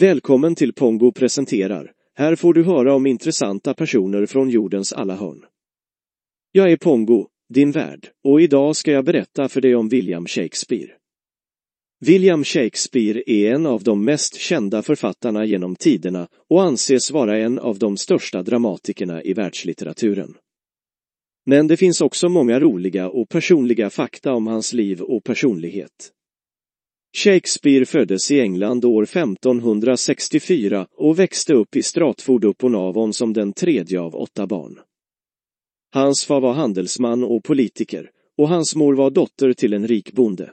Välkommen till Pongo presenterar. Här får du höra om intressanta personer från jordens alla hörn. Jag är Pongo, din värd, och idag ska jag berätta för dig om William Shakespeare. William Shakespeare är en av de mest kända författarna genom tiderna och anses vara en av de största dramatikerna i världslitteraturen. Men det finns också många roliga och personliga fakta om hans liv och personlighet. Shakespeare föddes i England år 1564 och växte upp i Stratford upon Avon som den tredje av åtta barn. Hans far var handelsman och politiker och hans mor var dotter till en rik bonde.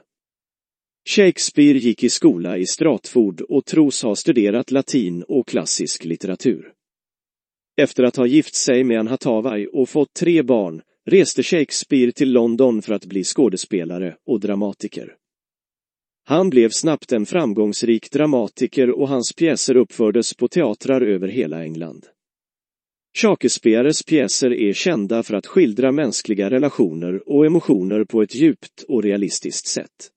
Shakespeare gick i skola i Stratford och tros ha studerat latin och klassisk litteratur. Efter att ha gift sig med en Hathaway och fått tre barn reste Shakespeare till London för att bli skådespelare och dramatiker. Han blev snabbt en framgångsrik dramatiker och hans pjäser uppfördes på teatrar över hela England. Shakespeares pjäser är kända för att skildra mänskliga relationer och emotioner på ett djupt och realistiskt sätt.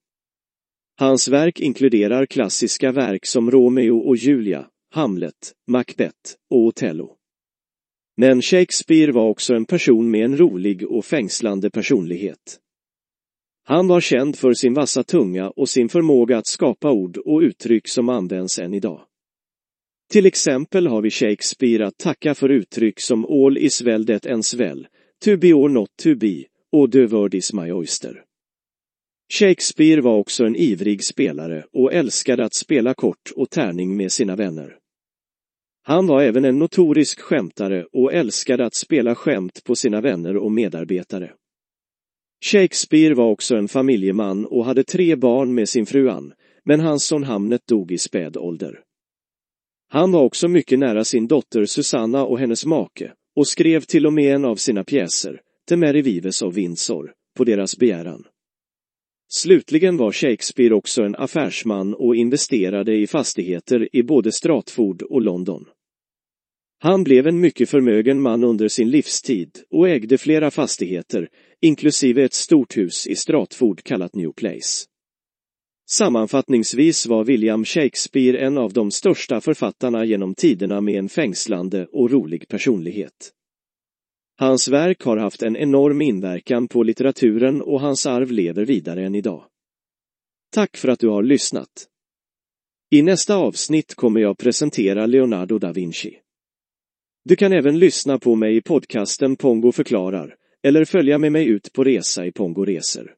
Hans verk inkluderar klassiska verk som Romeo och Julia, Hamlet, Macbeth och Othello. Men Shakespeare var också en person med en rolig och fängslande personlighet. Han var känd för sin vassa tunga och sin förmåga att skapa ord och uttryck som används än idag. Till exempel har vi Shakespeare att tacka för uttryck som all is well that ends well, to be or not to be och the word is my oyster. Shakespeare var också en ivrig spelare och älskade att spela kort och tärning med sina vänner. Han var även en notorisk skämtare och älskade att spela skämt på sina vänner och medarbetare. Shakespeare var också en familjeman och hade tre barn med sin fru Ann, men hans son Hamnet dog i späd ålder. Han var också mycket nära sin dotter Susanna och hennes make och skrev till och med en av sina pjäser, The Mary Vives of Windsor, på deras begäran. Slutligen var Shakespeare också en affärsman och investerade i fastigheter i både Stratford och London. Han blev en mycket förmögen man under sin livstid och ägde flera fastigheter, inklusive ett stort hus i Stratford kallat New Place. Sammanfattningsvis var William Shakespeare en av de största författarna genom tiderna med en fängslande och rolig personlighet. Hans verk har haft en enorm inverkan på litteraturen och hans arv lever vidare än idag. Tack för att du har lyssnat. I nästa avsnitt kommer jag presentera Leonardo da Vinci. Du kan även lyssna på mig i podcasten Pongo förklarar eller följa med mig ut på resa i Pongo Resor.